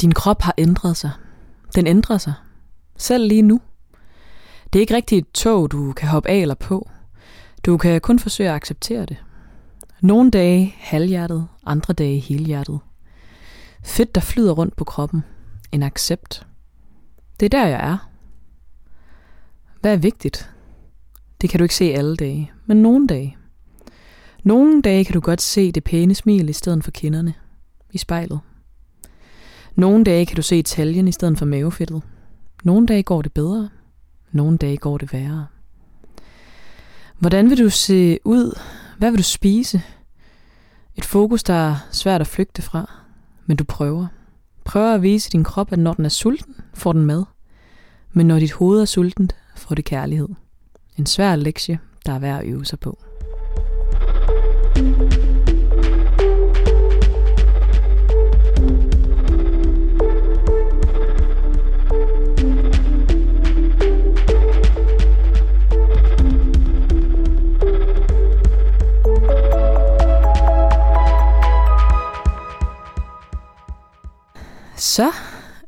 Din krop har ændret sig. Den ændrer sig. Selv lige nu. Det er ikke rigtigt et tog, du kan hoppe af eller på. Du kan kun forsøge at acceptere det. Nogle dage halvhjertet, andre dage helhjertet. Fedt, der flyder rundt på kroppen. En accept. Det er der, jeg er. Hvad er vigtigt? Det kan du ikke se alle dage, men nogle dage. Nogle dage kan du godt se det pæne smil i stedet for kinderne i spejlet. Nogle dage kan du se taljen i stedet for mavefedtet. Nogle dage går det bedre. Nogle dage går det værre. Hvordan vil du se ud? Hvad vil du spise? Et fokus, der er svært at flygte fra, men du prøver. Prøver at vise din krop, at når den er sulten, får den mad. Men når dit hoved er sultent, får det kærlighed. En svær lektie, der er værd at øve sig på. Så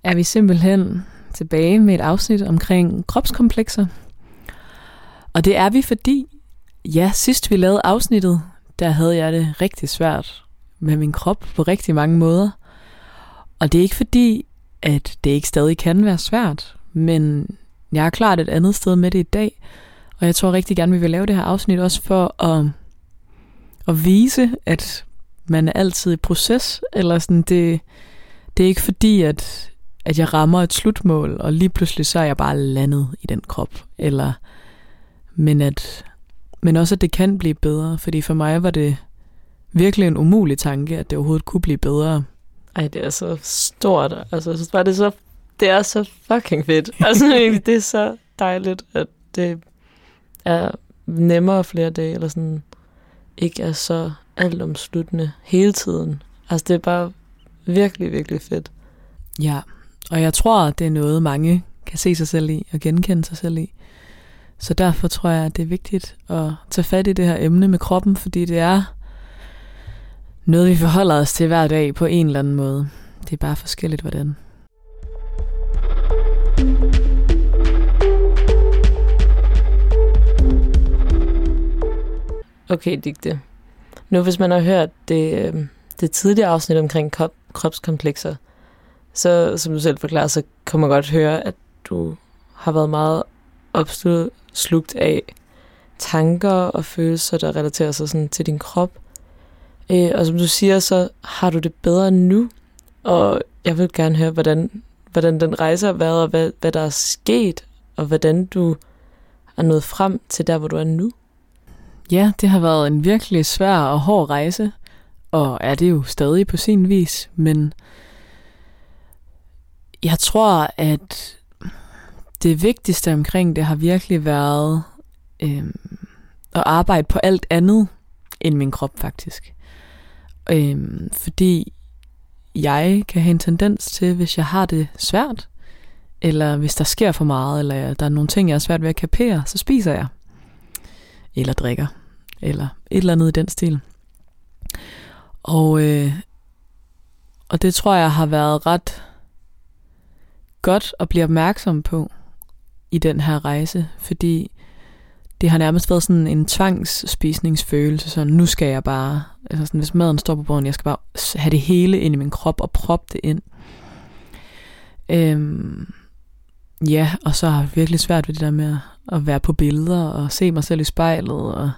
er vi simpelthen tilbage med et afsnit omkring kropskomplekser. Og det er vi, fordi, ja, sidst vi lavede afsnittet, der havde jeg det rigtig svært med min krop på rigtig mange måder. Og det er ikke fordi, at det ikke stadig kan være svært, men jeg er klart et andet sted med det i dag, og jeg tror rigtig gerne, vi vil lave det her afsnit også for at, at vise, at man er altid i proces, eller sådan det, det er ikke fordi, at, at jeg rammer et slutmål, og lige pludselig så er jeg bare landet i den krop. Eller, men, at, men også, at det kan blive bedre, fordi for mig var det virkelig en umulig tanke, at det overhovedet kunne blive bedre. Ej, det er så stort. Altså, så var det så, det er så fucking fedt. Altså, det er så dejligt, at det er nemmere flere dage, eller sådan, ikke er så altomsluttende hele tiden. Altså, det er bare virkelig, virkelig fedt. Ja, og jeg tror, det er noget, mange kan se sig selv i og genkende sig selv i. Så derfor tror jeg, det er vigtigt at tage fat i det her emne med kroppen, fordi det er noget, vi forholder os til hver dag på en eller anden måde. Det er bare forskelligt, hvordan. Okay, Digte. Nu hvis man har hørt det, øh, det tidligere afsnit omkring krop, kropskomplekser, så som du selv forklarer, så kan man godt høre, at du har været meget opslugt af tanker og følelser, der relaterer sig sådan til din krop. Øh, og som du siger, så har du det bedre nu, og jeg vil gerne høre, hvordan, hvordan den rejse har været, og hvad, hvad der er sket, og hvordan du er nået frem til der, hvor du er nu. Ja, det har været en virkelig svær og hård rejse, og er det jo stadig på sin vis, men jeg tror, at det vigtigste omkring det har virkelig været øh, at arbejde på alt andet end min krop faktisk. Øh, fordi jeg kan have en tendens til, hvis jeg har det svært, eller hvis der sker for meget, eller der er nogle ting, jeg er svært ved at kapere, så spiser jeg. Eller drikker. Eller et eller andet i den stil. Og, øh, og det tror jeg har været ret godt at blive opmærksom på i den her rejse, fordi det har nærmest været sådan en tvangsspisningsfølelse, så nu skal jeg bare, altså sådan, hvis maden står på bordet, jeg skal bare have det hele ind i min krop og proppe det ind. Øhm, ja, og så har jeg virkelig svært ved det der med at være på billeder og se mig selv i spejlet og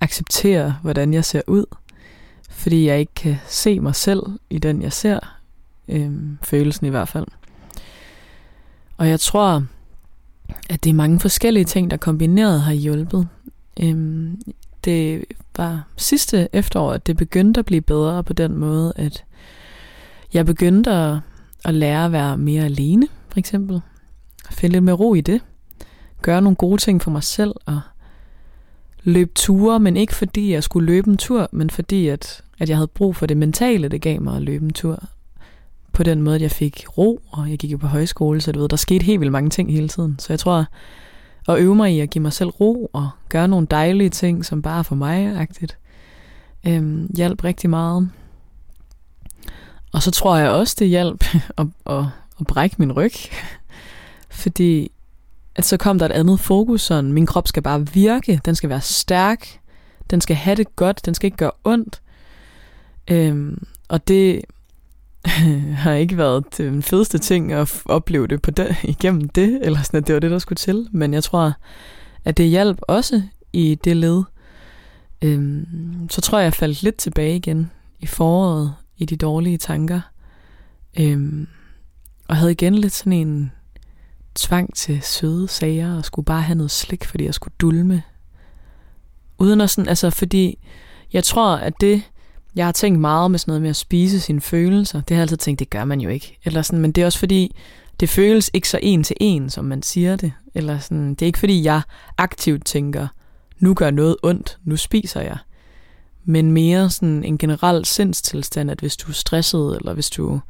acceptere, hvordan jeg ser ud fordi jeg ikke kan se mig selv i den, jeg ser. Øhm, følelsen i hvert fald. Og jeg tror, at det er mange forskellige ting, der kombineret har hjulpet. Øhm, det var sidste efterår, at det begyndte at blive bedre på den måde, at jeg begyndte at, at lære at være mere alene, for eksempel. Finde lidt mere ro i det. Gøre nogle gode ting for mig selv, og løbe ture, men ikke fordi jeg skulle løbe en tur, men fordi at, at jeg havde brug for det mentale, det gav mig at løbe en tur. På den måde, at jeg fik ro, og jeg gik jo på højskole, så du ved, der skete helt vildt mange ting hele tiden. Så jeg tror, at øve mig i at give mig selv ro, og gøre nogle dejlige ting, som bare er for mig-agtigt, øhm, hjalp rigtig meget. Og så tror jeg også, det hjalp at, at, at brække min ryg. Fordi at så kom der et andet fokus, sådan, min krop skal bare virke, den skal være stærk, den skal have det godt, den skal ikke gøre ondt. Øhm, og det har ikke været den fedeste ting at opleve det på den, igennem det, eller sådan, at det var det, der skulle til. Men jeg tror, at det hjalp også i det led. Øhm, så tror jeg, jeg faldt lidt tilbage igen i foråret i de dårlige tanker. Øhm, og havde igen lidt sådan en tvang til søde sager, og skulle bare have noget slik, fordi jeg skulle dulme. Uden at sådan, altså fordi jeg tror, at det, jeg har tænkt meget med sådan noget med at spise sine følelser, det har jeg altid tænkt, det gør man jo ikke. Eller sådan, men det er også fordi, det føles ikke så en til en, som man siger det. Eller sådan, det er ikke fordi, jeg aktivt tænker, nu gør noget ondt, nu spiser jeg. Men mere sådan en generel sindstilstand, at hvis du er stresset, eller hvis du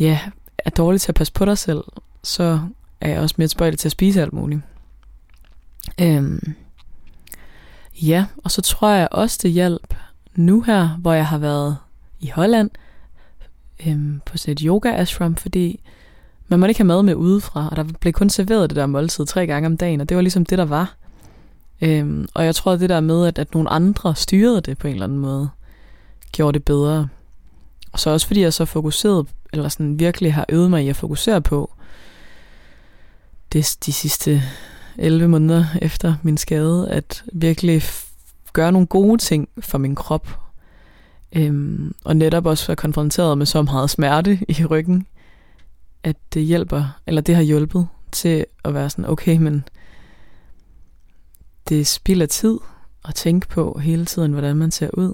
ja, er dårlig til at passe på dig selv, så er jeg også mere tilbøjelig til at spise alt muligt. Øhm, ja, og så tror jeg også, det hjælp nu her, hvor jeg har været i Holland øhm, på sådan et yoga ashram, fordi man må ikke have mad med udefra, og der blev kun serveret det der måltid tre gange om dagen, og det var ligesom det, der var. Øhm, og jeg tror, at det der med, at, at nogle andre styrede det på en eller anden måde, gjorde det bedre. Og så også fordi jeg så fokuseret, eller sådan virkelig har øvet mig i at fokusere på, det de sidste 11 måneder efter min skade, at virkelig gøre nogle gode ting for min krop. Øhm, og netop også være konfronteret med så meget smerte i ryggen, at det hjælper, eller det har hjulpet til at være sådan, okay, men det spilder tid at tænke på hele tiden, hvordan man ser ud.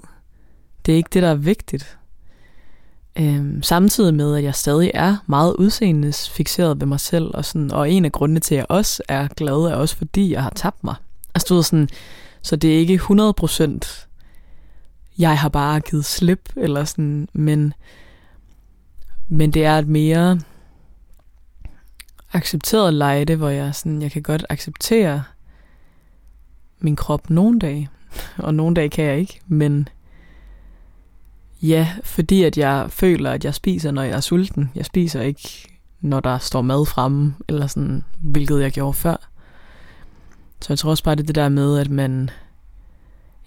Det er ikke det, der er vigtigt. Øhm, samtidig med, at jeg stadig er meget udseendes fixeret ved mig selv, og, sådan, og en af grundene til, at jeg også er glad, er også fordi, jeg har tabt mig. Altså, du ved, sådan, så det er ikke 100% jeg har bare givet slip, eller sådan, men, men det er et mere accepteret lejde, hvor jeg, sådan, jeg kan godt acceptere min krop nogle dage, og nogle dage kan jeg ikke, men Ja, fordi at jeg føler, at jeg spiser, når jeg er sulten. Jeg spiser ikke, når der står mad fremme, eller sådan, hvilket jeg gjorde før. Så jeg tror også bare, det er det der med, at man...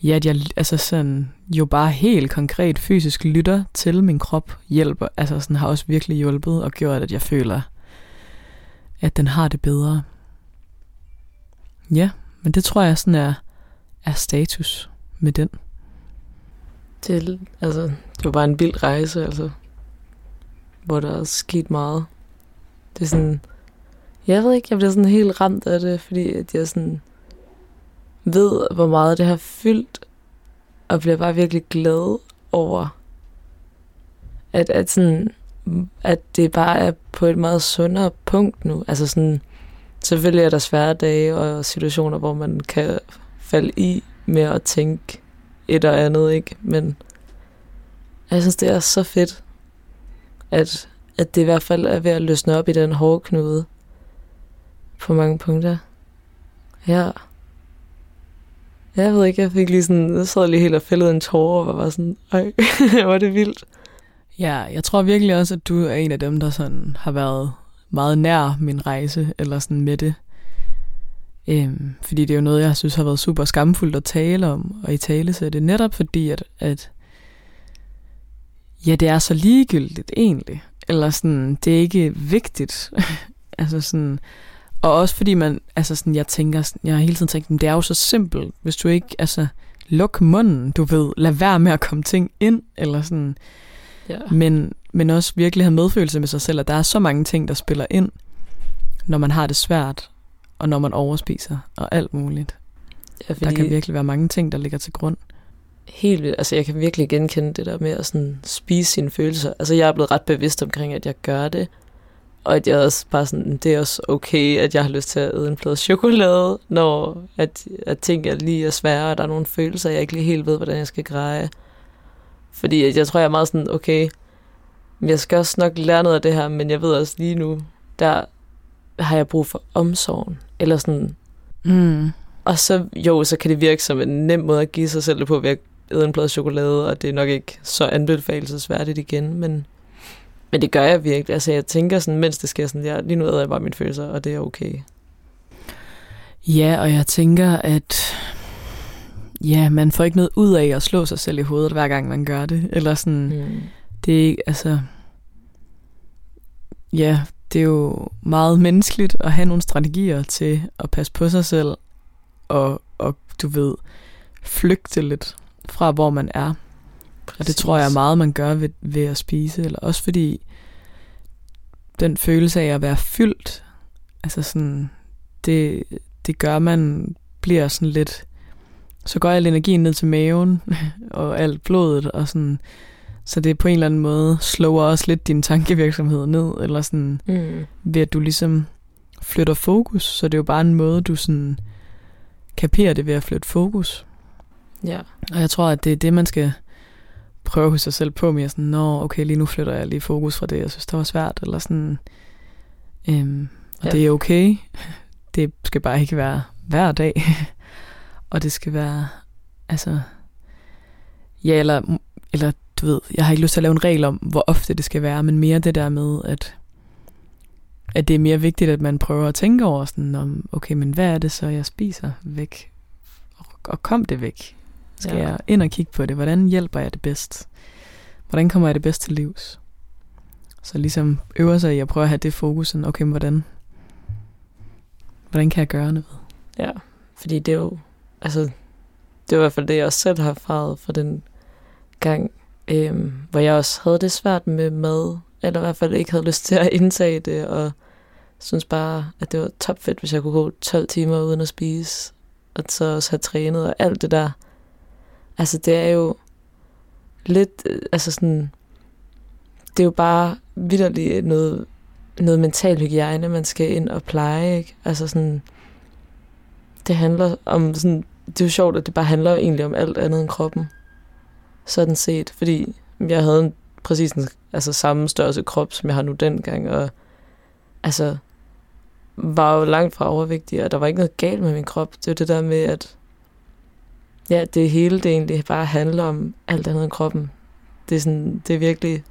Ja, at jeg altså sådan, jo bare helt konkret fysisk lytter til min krop, hjælper, altså sådan har også virkelig hjulpet og gjort, at jeg føler, at den har det bedre. Ja, men det tror jeg sådan er, er status med den. Det, altså, det var bare en vild rejse, altså, hvor der er sket meget. Det er sådan, jeg ved ikke, jeg bliver sådan helt ramt af det, fordi at jeg sådan ved, hvor meget det har fyldt, og bliver bare virkelig glad over, at, at, sådan, at det bare er på et meget sundere punkt nu. Altså sådan, selvfølgelig er der svære dage og situationer, hvor man kan falde i med at tænke, et og andet, ikke? Men jeg synes, det er så fedt, at, at det i hvert fald er ved at løsne op i den hårde knude på mange punkter. Ja. Jeg ved ikke, jeg fik lige sådan, jeg sad lige helt og fældede en tårer og var sådan, ej, var det vildt. Ja, jeg tror virkelig også, at du er en af dem, der sådan har været meget nær min rejse, eller sådan med det. Øhm, fordi det er jo noget, jeg synes har været super skamfuldt at tale om, og i tale så er det netop fordi, at, at ja, det er så ligegyldigt egentlig. Eller sådan, det er ikke vigtigt. altså sådan, og også fordi man, altså sådan, jeg tænker, jeg har hele tiden tænkt, det er jo så simpelt, hvis du ikke, altså, luk munden, du ved, lad være med at komme ting ind, eller sådan. Ja. Men, men også virkelig have medfølelse med sig selv, at der er så mange ting, der spiller ind, når man har det svært, og når man overspiser, og alt muligt. Ja, fordi der kan virkelig være mange ting, der ligger til grund. Helt vildt. Altså, jeg kan virkelig genkende det der med at sådan spise sine følelser. Altså, jeg er blevet ret bevidst omkring, at jeg gør det. Og at jeg også bare sådan, det er også okay, at jeg har lyst til at æde en plade chokolade, når at, at ting er lige er svære, og der er nogle følelser, jeg ikke lige helt ved, hvordan jeg skal greje. Fordi at jeg tror, jeg er meget sådan, okay, jeg skal også nok lære noget af det her, men jeg ved også lige nu, der har jeg brug for omsorgen. Eller sådan. Mm. Og så, jo, så kan det virke som en nem måde at give sig selv på, ved at æde en plade chokolade, og det er nok ikke så anbefalesværdigt igen, men, men det gør jeg virkelig. Altså jeg tænker sådan, mens det sker sådan, jeg, lige nu æder jeg bare mine følelser, og det er okay. Ja, og jeg tænker, at ja, man får ikke noget ud af at slå sig selv i hovedet, hver gang man gør det. Eller sådan, mm. det er ikke, altså, ja, det er jo meget menneskeligt at have nogle strategier til at passe på sig selv, og, og du ved, flygte lidt fra, hvor man er. Præcis. Og det tror jeg meget, man gør ved, ved at spise, eller også fordi den følelse af at være fyldt, altså sådan, det, det gør, man bliver sådan lidt, så går al energien ned til maven, og alt blodet, og sådan, så det på en eller anden måde slår også lidt din tankevirksomhed ned, eller sådan, mm. ved at du ligesom flytter fokus, så det er jo bare en måde, du sådan kaperer det ved at flytte fokus. Ja. Og jeg tror, at det er det, man skal prøve hos sig selv på med, sådan, nå, okay, lige nu flytter jeg lige fokus fra det, jeg synes, det var svært, eller sådan, øhm, og ja. det er okay. Det skal bare ikke være hver dag. og det skal være, altså, ja, eller, eller du ved, jeg har ikke lyst til at lave en regel om, hvor ofte det skal være, men mere det der med, at, at det er mere vigtigt, at man prøver at tænke over sådan, om, okay, men hvad er det så, jeg spiser væk? Og, og kom det væk? Skal ja. jeg ind og kigge på det? Hvordan hjælper jeg det bedst? Hvordan kommer jeg det bedst til livs? Så ligesom øver sig i at prøve at have det fokus, sådan, okay, men hvordan, hvordan kan jeg gøre noget? Ja, fordi det er jo, altså, det er i hvert fald det, jeg også selv har erfaret for den gang, øhm, hvor jeg også havde det svært med mad, eller i hvert fald ikke havde lyst til at indtage det, og synes bare, at det var topfedt, hvis jeg kunne gå 12 timer uden at spise, og så også have trænet og alt det der. Altså det er jo lidt, øh, altså sådan, det er jo bare vidderligt noget, noget mental hygiejne, man skal ind og pleje, ikke? Altså sådan, det handler om sådan, det er jo sjovt, at det bare handler egentlig om alt andet end kroppen. Sådan set, fordi jeg havde en, præcis en, altså samme størrelse krop, som jeg har nu dengang, og altså, var jo langt fra overvægtig, og der var ikke noget galt med min krop. Det er det der med, at ja, det hele det egentlig bare handler om alt andet end kroppen. Det er, sådan, det er virkelig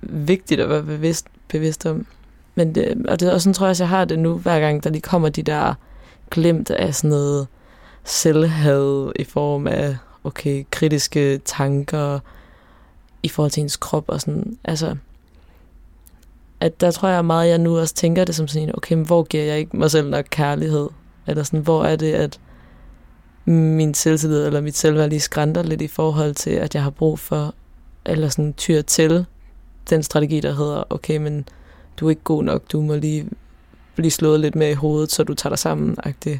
vigtigt at være bevidst, bevidst om. Men det, og det og sådan, tror jeg, også, jeg har det nu, hver gang der lige kommer de der glemt af sådan noget selvhad i form af, okay, kritiske tanker i forhold til ens krop og sådan, altså, at der tror jeg meget, at jeg nu også tænker det som sådan en, okay, men hvor giver jeg ikke mig selv nok kærlighed? Eller sådan, hvor er det, at min selvtillid eller mit selvværd lige skrænter lidt i forhold til, at jeg har brug for, eller sådan tyr til den strategi, der hedder, okay, men du er ikke god nok, du må lige blive slået lidt mere i hovedet, så du tager dig sammen, -agtigt,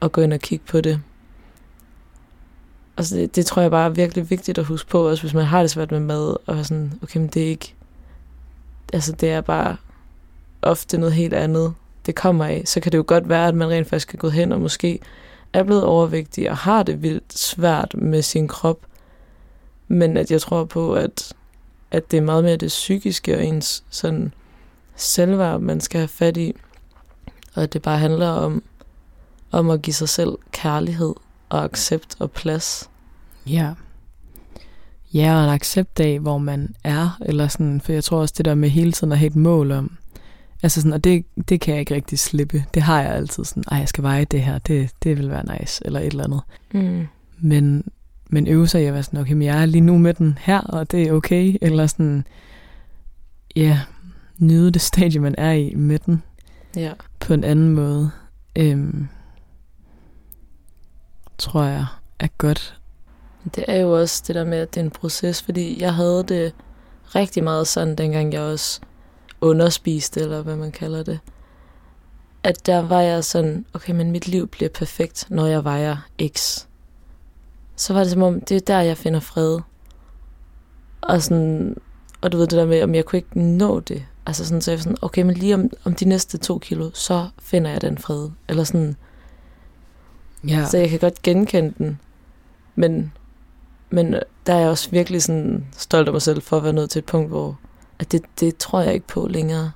og gå ind og kigge på det. Altså det, det tror jeg bare er virkelig vigtigt at huske på, også hvis man har det svært med mad, og sådan, okay, men det er ikke, altså det er bare ofte noget helt andet, det kommer af. Så kan det jo godt være, at man rent faktisk er gå hen og måske er blevet overvægtig og har det vildt svært med sin krop. Men at jeg tror på, at, at det er meget mere det psykiske og ens sådan selvværd, man skal have fat i. Og at det bare handler om, om at give sig selv kærlighed og accept og plads. Ja. Ja, og en accept af, hvor man er, eller sådan, for jeg tror også det der med hele tiden at have et mål om, Altså sådan, og det, det kan jeg ikke rigtig slippe. Det har jeg altid sådan, ej, jeg skal veje det her, det, det vil være nice, eller et eller andet. Mm. Men, men øve sig i at være sådan, okay, men jeg er lige nu med den her, og det er okay, eller sådan, ja, nyde det stadie, man er i med den, ja. på en anden måde, øhm, tror jeg er godt. Det er jo også det der med, at det er en proces, fordi jeg havde det rigtig meget sådan, dengang jeg også underspiste, eller hvad man kalder det. At der var jeg sådan, okay, men mit liv bliver perfekt, når jeg vejer X. Så var det som om, det er der, jeg finder fred. Og sådan, og du ved det der med, om jeg kunne ikke nå det. Altså sådan, så jeg var sådan, okay, men lige om, om de næste to kilo, så finder jeg den fred. Eller sådan, ja. så jeg kan godt genkende den. Men, men der er jeg også virkelig sådan stolt af mig selv for at være nået til et punkt, hvor at det, det tror jeg ikke på længere.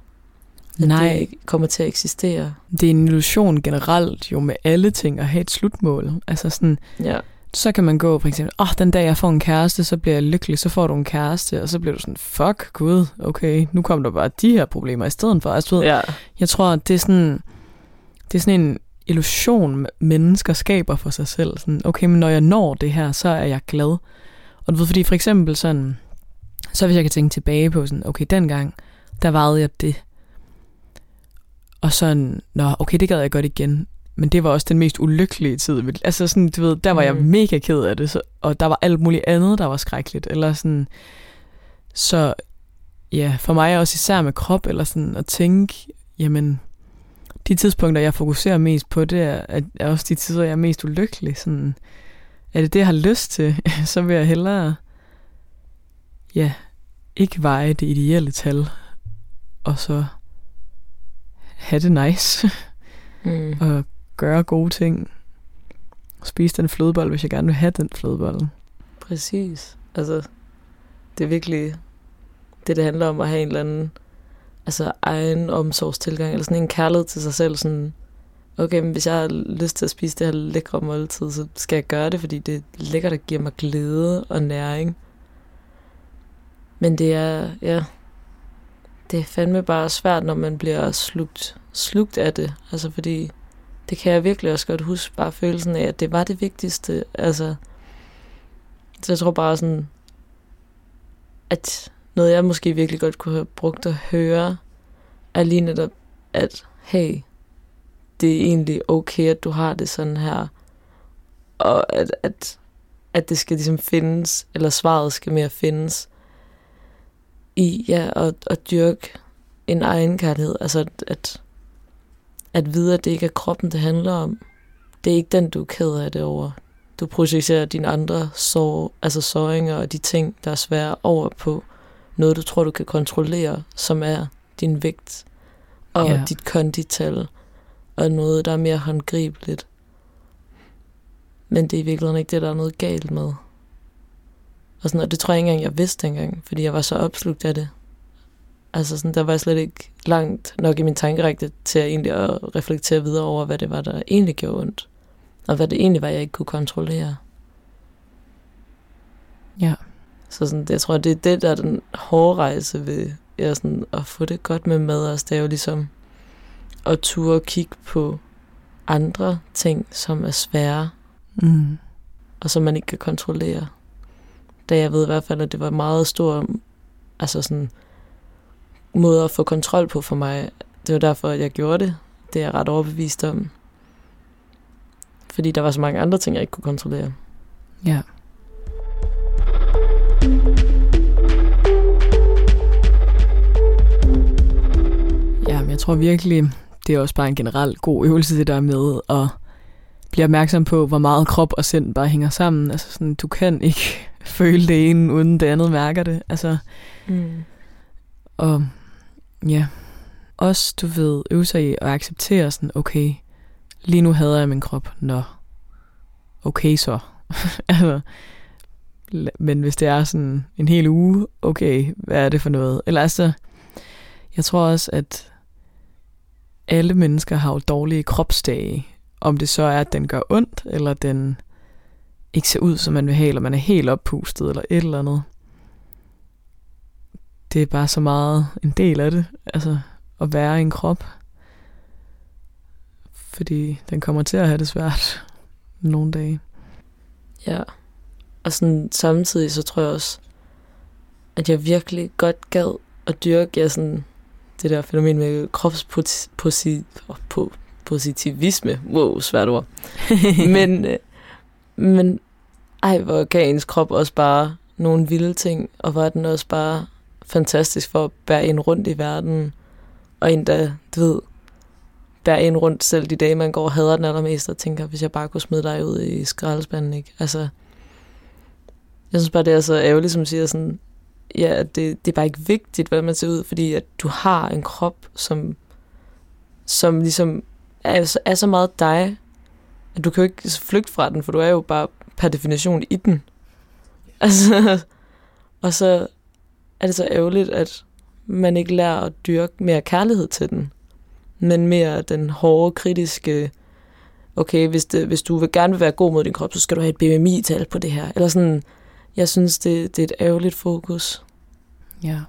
At Nej. det ikke kommer til at eksistere. Det er en illusion generelt jo med alle ting at have et slutmål. Altså sådan, ja. så kan man gå for eksempel, åh, oh, den dag jeg får en kæreste, så bliver jeg lykkelig, så får du en kæreste, og så bliver du sådan, fuck gud, okay, nu kommer der bare de her problemer i stedet for. Altså, ved, Ja. jeg tror, det er sådan, det er sådan en illusion, mennesker skaber for sig selv. Sådan, okay, men når jeg når det her, så er jeg glad. Og du ved, fordi for eksempel sådan, så hvis jeg kan tænke tilbage på sådan, okay, dengang, der vejede jeg det. Og sådan, nå, okay, det gad jeg godt igen. Men det var også den mest ulykkelige tid. Altså sådan, du ved, der var jeg Mm. mega ked af det, så, og der var alt muligt andet, der var skrækkeligt. Eller sådan, så ja, for mig også især med krop, eller sådan at tænke, jamen, de tidspunkter, jeg fokuserer mest på, det er, er er også de tider, jeg er mest ulykkelig. Sådan, er det det, jeg har lyst til, så vil jeg hellere, ja, ikke veje det ideelle tal, og så have det nice, Mm. og gøre gode ting. Spise den flødebold, hvis jeg gerne vil have den flødebold. Præcis. Altså, det er virkelig det, det handler om at have en eller anden altså, egen omsorgstilgang, eller sådan en kærlighed til sig selv. Sådan, okay, men hvis jeg har lyst til at spise det her lækre måltid, så skal jeg gøre det, fordi det er lækkert og giver mig glæde og næring. Men det er, ja, det er fandme bare svært, når man bliver slugt, slugt af det. Altså, fordi det kan jeg virkelig også godt huske, bare følelsen af, at det var det vigtigste. Altså, så jeg tror bare sådan, at noget jeg måske virkelig godt kunne have brugt at høre, er lige netop, at hey, det er egentlig okay, at du har det sådan her, og at, at, at det skal ligesom findes, eller svaret skal mere findes, i ja, at, at dyrke en egen kærlighed, altså at, at, at vide, at det ikke er kroppen, det handler om. Det er ikke den, du er ked af det over. Du projicerer dine andre sår, altså såringer og de ting, der er svære over på noget, du tror, du kan kontrollere, som er din vægt og Ja. dit kondital og noget, der er mere håndgribeligt. Men det er i virkeligheden ikke det, der er noget galt med. Og, sådan, og det tror jeg ikke engang, jeg vidste dengang, fordi jeg var så opslugt af det. Altså sådan, der var jeg slet ikke langt nok i min tankerække til at egentlig at reflektere videre over, hvad det var, der egentlig gjorde ondt og hvad det egentlig var, jeg ikke kunne kontrollere. Ja. Så sådan, jeg tror, det er det, der er den hårde rejse ved ja, sådan, at få det godt med mad. Altså, det er jo ligesom at ture og kigge på andre ting, som er svære, Mm. og som man ikke kan kontrollere. Da jeg ved i hvert fald, at det var meget stor altså sådan, måde at få kontrol på for mig. Det var derfor, at jeg gjorde det. Det er jeg ret overbevist om. Fordi der var så mange andre ting, jeg ikke kunne kontrollere. Ja. Ja, tror virkelig, det er også bare en generelt god øvelse, det der med at blive opmærksom på, hvor meget krop og sind bare hænger sammen. Altså sådan, du kan ikke føle det ene, uden det andet mærker det. Altså, Mm. og ja, også du ved, øve sig i at acceptere sådan, okay, lige nu hader jeg min krop. Nå, okay så. altså, men hvis det er sådan en hel uge, okay, hvad er det for noget? Eller altså, jeg tror også, at alle mennesker har jo dårlige kropsdage. Om det så er, at den gør ondt, eller den ikke ser ud, som man vil have, eller man er helt oppustet, eller et eller andet. Det er bare så meget en del af det, altså at være i en krop. Fordi den kommer til at have det svært nogle dage. Ja. Og sådan samtidig så tror jeg også, at jeg virkelig godt gad at dyrke ja, sådan, det der fænomen med kropspositivisme. Wow, svært ord. men, øh, men ej, hvor kan ens krop også bare nogle vilde ting, og var den også bare fantastisk for at bære en rundt i verden, og endda, du ved, bære en rundt selv de dage, man går og hader den allermest, og tænker, hvis jeg bare kunne smide dig ud i skraldespanden, ikke? Altså, jeg synes bare, det er så ærgerligt, som siger sådan, ja, at det, det er bare ikke vigtigt, hvordan man ser ud, fordi at du har en krop, som, som ligesom er, så- er så meget dig, at du kan jo ikke flygte fra den, for du er jo bare per definition i den. Altså, og så er det så ærgerligt, at man ikke lærer at dyrke mere kærlighed til den, men mere den hårde, kritiske, okay, hvis, det, hvis du vil gerne vil være god mod din krop, så skal du have et BMI-tal på det her. Eller sådan, jeg synes, det, det er et ærgerligt fokus. Ja.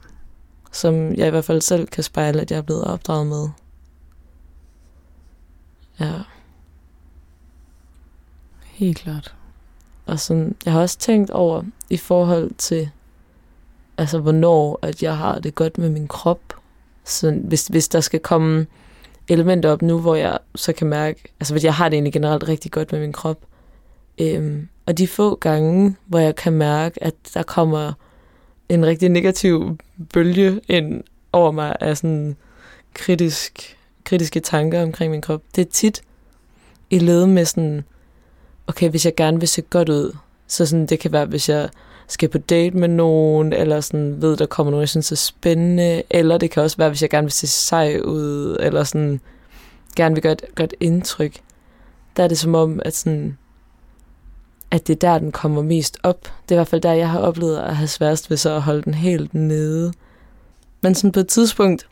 Som jeg i hvert fald selv kan spejle, at jeg er blevet opdraget med. Ja. Helt klart. Og sådan, jeg har også tænkt over i forhold til, altså hvornår at jeg har det godt med min krop. Så hvis, hvis der skal komme elementer op nu, hvor jeg så kan mærke, altså hvis jeg har det egentlig generelt rigtig godt med min krop. Øhm, og de få gange, hvor jeg kan mærke, at der kommer en rigtig negativ bølge ind over mig af sådan kritisk, kritiske tanker omkring min krop, det er tit i led med sådan, okay, hvis jeg gerne vil se godt ud, så sådan, det kan være, hvis jeg skal på date med nogen, eller sådan ved, der kommer nogen, jeg synes er spændende, eller det kan også være, hvis jeg gerne vil se sej ud, eller sådan gerne vil gøre et godt indtryk. Der er det som om, at sådan, at det er der, den kommer mest op. Det er i hvert fald der, jeg har oplevet at have sværest ved så at holde den helt nede. Men sådan på et tidspunkt,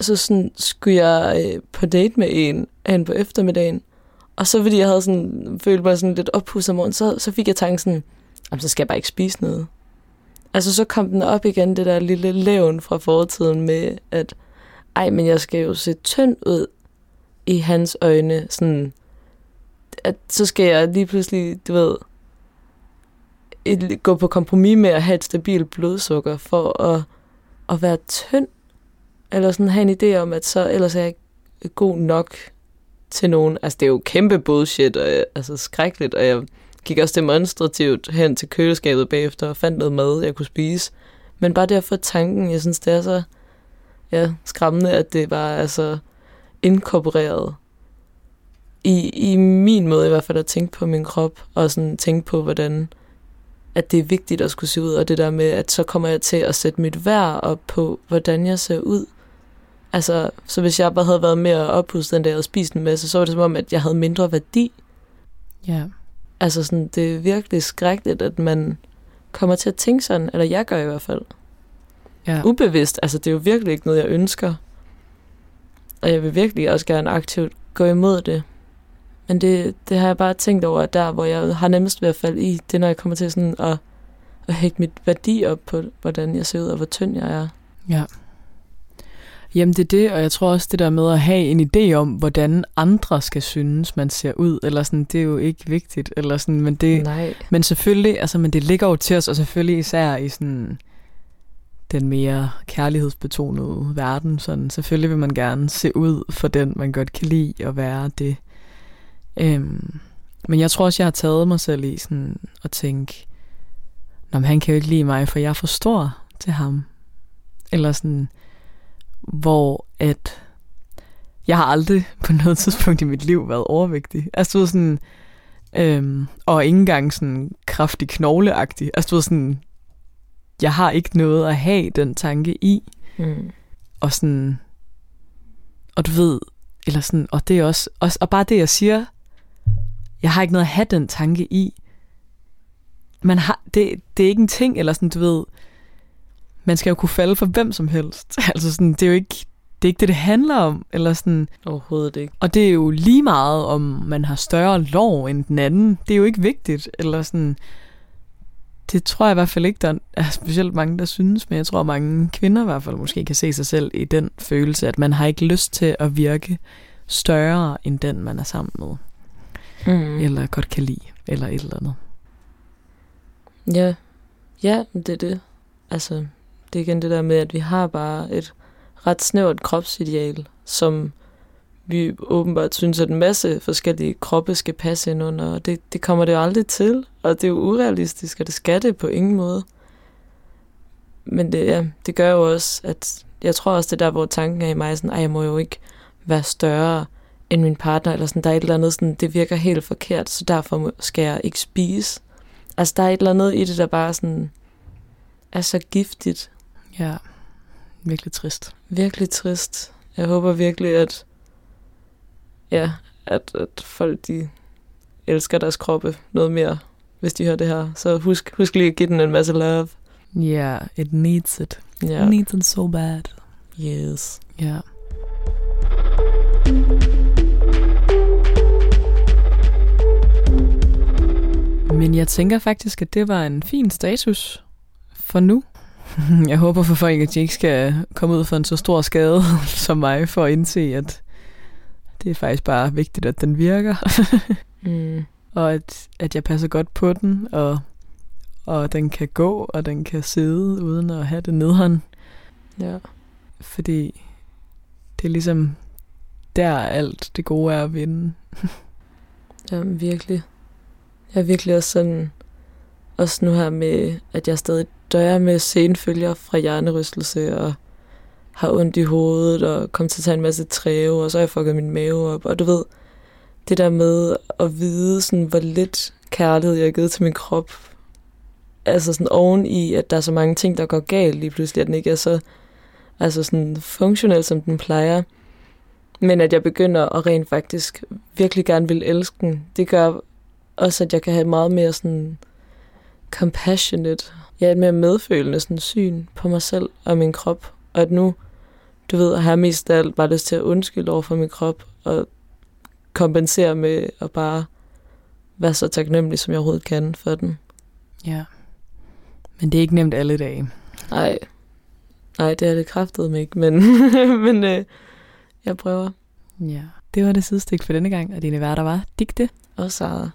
så sådan skulle jeg øh, på date med en hen på eftermiddagen, og så fordi jeg havde sådan, følt mig sådan lidt oppusset om morgenen, så, så fik jeg tanken sådan, jamen, så skal jeg bare ikke spise noget. Altså så kom den op igen, det der lille levn fra fortiden med, at ej, men jeg skal jo se tynd ud i hans øjne, sådan, at så skal jeg lige pludselig, du ved, et, gå på kompromis med at have et stabilt blodsukker for at, at være tynd, eller sådan have en idé om, at så ellers er jeg ikke god nok til nogen. Altså, det er jo kæmpe bullshit, og altså skrækkeligt, og jeg gik også demonstrativt hen til køleskabet bagefter og fandt noget mad, jeg kunne spise. Men bare derfor tanken, jeg synes, det er så ja, skræmmende, at det var altså inkorporeret i, i min måde i hvert fald at tænke på min krop, og sådan tænke på, hvordan at det er vigtigt at skulle se ud, og det der med, at så kommer jeg til at sætte mit værd op på, hvordan jeg ser ud. Altså, så hvis jeg bare havde været mere oppustet, end da jeg havde spist en masse, så var det som om, at jeg havde mindre værdi. Ja. Altså sådan, det er virkelig skrækkeligt, at man kommer til at tænke sådan, eller jeg gør i hvert fald. Ja. Ubevidst, altså det er jo virkelig ikke noget, jeg ønsker. Og jeg vil virkelig også gerne aktivt gå imod det. Men det, det har jeg bare tænkt over, at der, hvor jeg har nemmest ved at falde i, det er, når jeg kommer til sådan at, at hægte mit værdi op på, hvordan jeg ser ud, og hvor tynd jeg er. Ja. Jamen det er det, og jeg tror også det der med at have en idé om, hvordan andre skal synes, man ser ud, eller sådan, det er jo ikke vigtigt, eller sådan, men det, Nej. men selvfølgelig, altså, men det ligger jo til os, og selvfølgelig især i sådan den mere kærlighedsbetonede verden, sådan, selvfølgelig vil man gerne se ud for den, man godt kan lide, og være det. Øhm, men jeg tror også, jeg har taget mig selv i sådan at tænke, Nå, men han kan jo ikke lide mig, for jeg er for stor til ham. Eller sådan, hvor at jeg har aldrig på noget tidspunkt i mit liv været overvægtig. Altså du ved sådan, øhm, og ikke engang sådan kraftig knogleagtig. Altså du ved sådan, jeg har ikke noget at have den tanke i. Mm. Og sådan, og du ved, eller sådan, og det er også, også og bare det jeg siger, jeg har ikke noget at have den tanke i. Man har, det, det er ikke en ting, eller sådan, du ved, man skal jo kunne falde for hvem som helst. altså sådan, det er jo ikke det, er ikke det, det handler om. Eller sådan. Overhovedet ikke. Og det er jo lige meget, om man har større lov end den anden. Det er jo ikke vigtigt. Eller sådan, det tror jeg i hvert fald ikke, der er specielt mange, der synes, men jeg tror, mange kvinder i hvert fald måske kan se sig selv i den følelse, at man har ikke lyst til at virke større end den, man er sammen med. Mm. Eller godt kan lide, eller et eller andet. Ja, ja, det er det. Altså, det er igen det der med, at vi har bare et ret snævert kropsideal, som vi åbenbart synes, at en masse forskellige kroppe skal passe ind under, og det, det kommer det jo aldrig til, og det er jo urealistisk, og det skal det på ingen måde. Men det, ja, det gør jo også, at jeg tror også, det der, hvor tanken er i mig, sådan, at jeg må jo ikke være større end min partner, eller sådan, der er et eller andet, sådan, det virker helt forkert, så derfor skal jeg ikke spise. Altså, der er et eller andet i det, der bare sådan, er så giftigt. Ja, virkelig trist. Virkelig trist. Jeg håber virkelig, at, ja, at, at folk de elsker deres kroppe noget mere, hvis de hører det her. Så husk, husk lige at give den en masse love. Yeah, it needs it. Ja. It needs it so bad. Yes. Ja. Men jeg tænker faktisk, at det var en fin status for nu. Jeg håber for folk, at de ikke skal komme ud for en så stor skade som mig, for at indse, at det er faktisk bare vigtigt, at den virker. Mm. og at, at jeg passer godt på den, og, og den kan gå, og den kan sidde uden at have det nedhånd. Ja. Fordi det er ligesom der alt det gode er at vinde. Jamen, virkelig. Jeg er virkelig også sådan, også nu her med, at jeg stadig døjer med senfølger fra hjernerystelse, og har ondt i hovedet, og kom til at tage en masse træve, og så har jeg fucket min mave op, og du ved, det der med at vide, sådan, hvor lidt kærlighed jeg har givet til min krop, altså sådan oven i, at der er så mange ting, der går galt lige pludselig, at den ikke er så altså sådan funktionel, som den plejer. Men at jeg begynder at rent faktisk virkelig gerne vil elske den, det gør også, at jeg kan have meget mere sådan compassionate, ja, et mere medfølende sådan syn på mig selv og min krop. Og at nu, du ved, har jeg mest af alt bare lyst til at undskylde over for min krop og kompensere med at bare være så taknemmelig, som jeg overhovedet kan for den. Ja. Men det er ikke nemt alle dage. Nej, nej, det er det kraftet mig ikke, men, men øh, jeg prøver. Ja. Det var det sidestik for denne gang, og dine værter var Digte Og Sara.